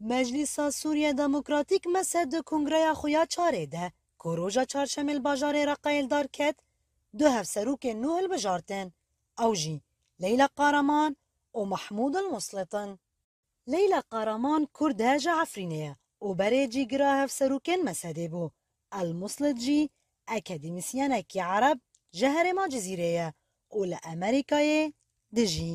Meclîsa Sûriye Demokratîk, msd, di kongreya xwe ya çarê de, ku roja çarşemê li bajarê Reqayê li dar ket, du hevserokên nû hilbijartin. Ew jî Leyla Qaraman û Mahmûd al-Muslit in. Leyla Qaraman kurd e ji Efrînê ye û berê cîgira hevserokên msdê bû. Al-Muslit jî akademîsyenekî ereb ji herêma Cizîrê ye û li Amerîkayê dijî.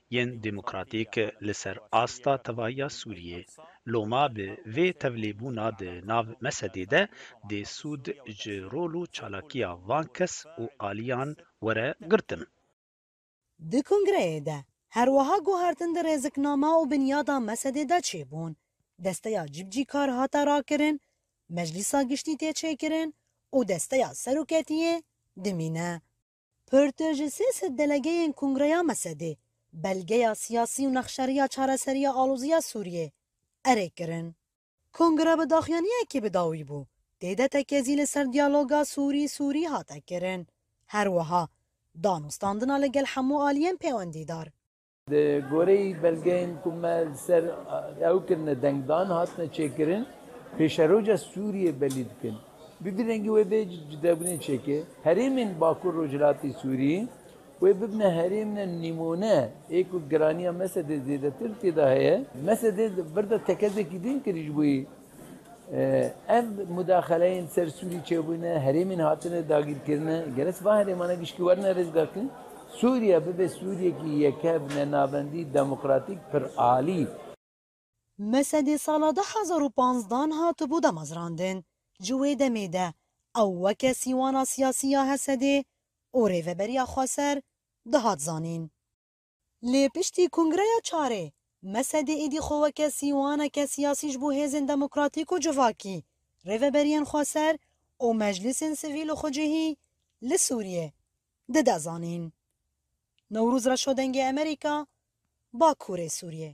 yên demokratîk li ser asta tevahiya Sûriyê loma bi vê tevlêbûna di nav Mesedê de dê sûd ji rol û çalakiya van kes û aliyan were girtin. Di kongreyê de her wiha guhertin di rêzikname û binyada Mesedê de çêbûn, desteya civcîkar hate rakirin, Meclîsa Giştî tê çêkirin û desteya seroketiyê dimîne. Pirtir ji sê sed delegeyên Kongreya Mesedê belgeya siyasî û nexşeriya çareseriya aloziya Sûriyê erê kirin. Kongre bi daxuyaniyekî bi dawî bû, tê de tekezî li ser diyaloga Sûrî Sûrî hate kirin, her wiha danûstandina li gel hemû aliyên pêwendîdar. Di gorî belgeyên ku me li ser ew kirine dengdan hatine çêkirin, pêşeroja Sûriyê belî dikin. Bi girengî wê bê cudebûnên çêkê, herêmên Bakur Rojhilatê Sûriyê wê bibine herêmine nimûne ê ku giraniya Mesedê zêdetir tê de heye. Mesedê di vir de tekezekî din kirî ji bo Ev mudaxeleyên ser Sûrî çêbûne, herêmên hatine dagîrkirine, gere siva herêmane gişkî werine rêzgirtin, Sûriye bibe Sûriyekî yeke bine navendî, demokratîk, piralî. Mesedê sala du hezar û panzdan hatibû damezrandin, ji wê demê de ew weke sîwana siyasî ya Hesedê û rêveberiya Xweser dihat zanîn. Lê piştî kongreya çarê, Mesedê êdî xwe weke sîwaneke siyasî ji bo hêzên demokratîk û civakî, rêveberiyên xweser û meclîsên sivîl û xwecihî li Sûriyê dide zanîn. Newrûz Reşodengê Emerîka, Bakurê Sûriyê.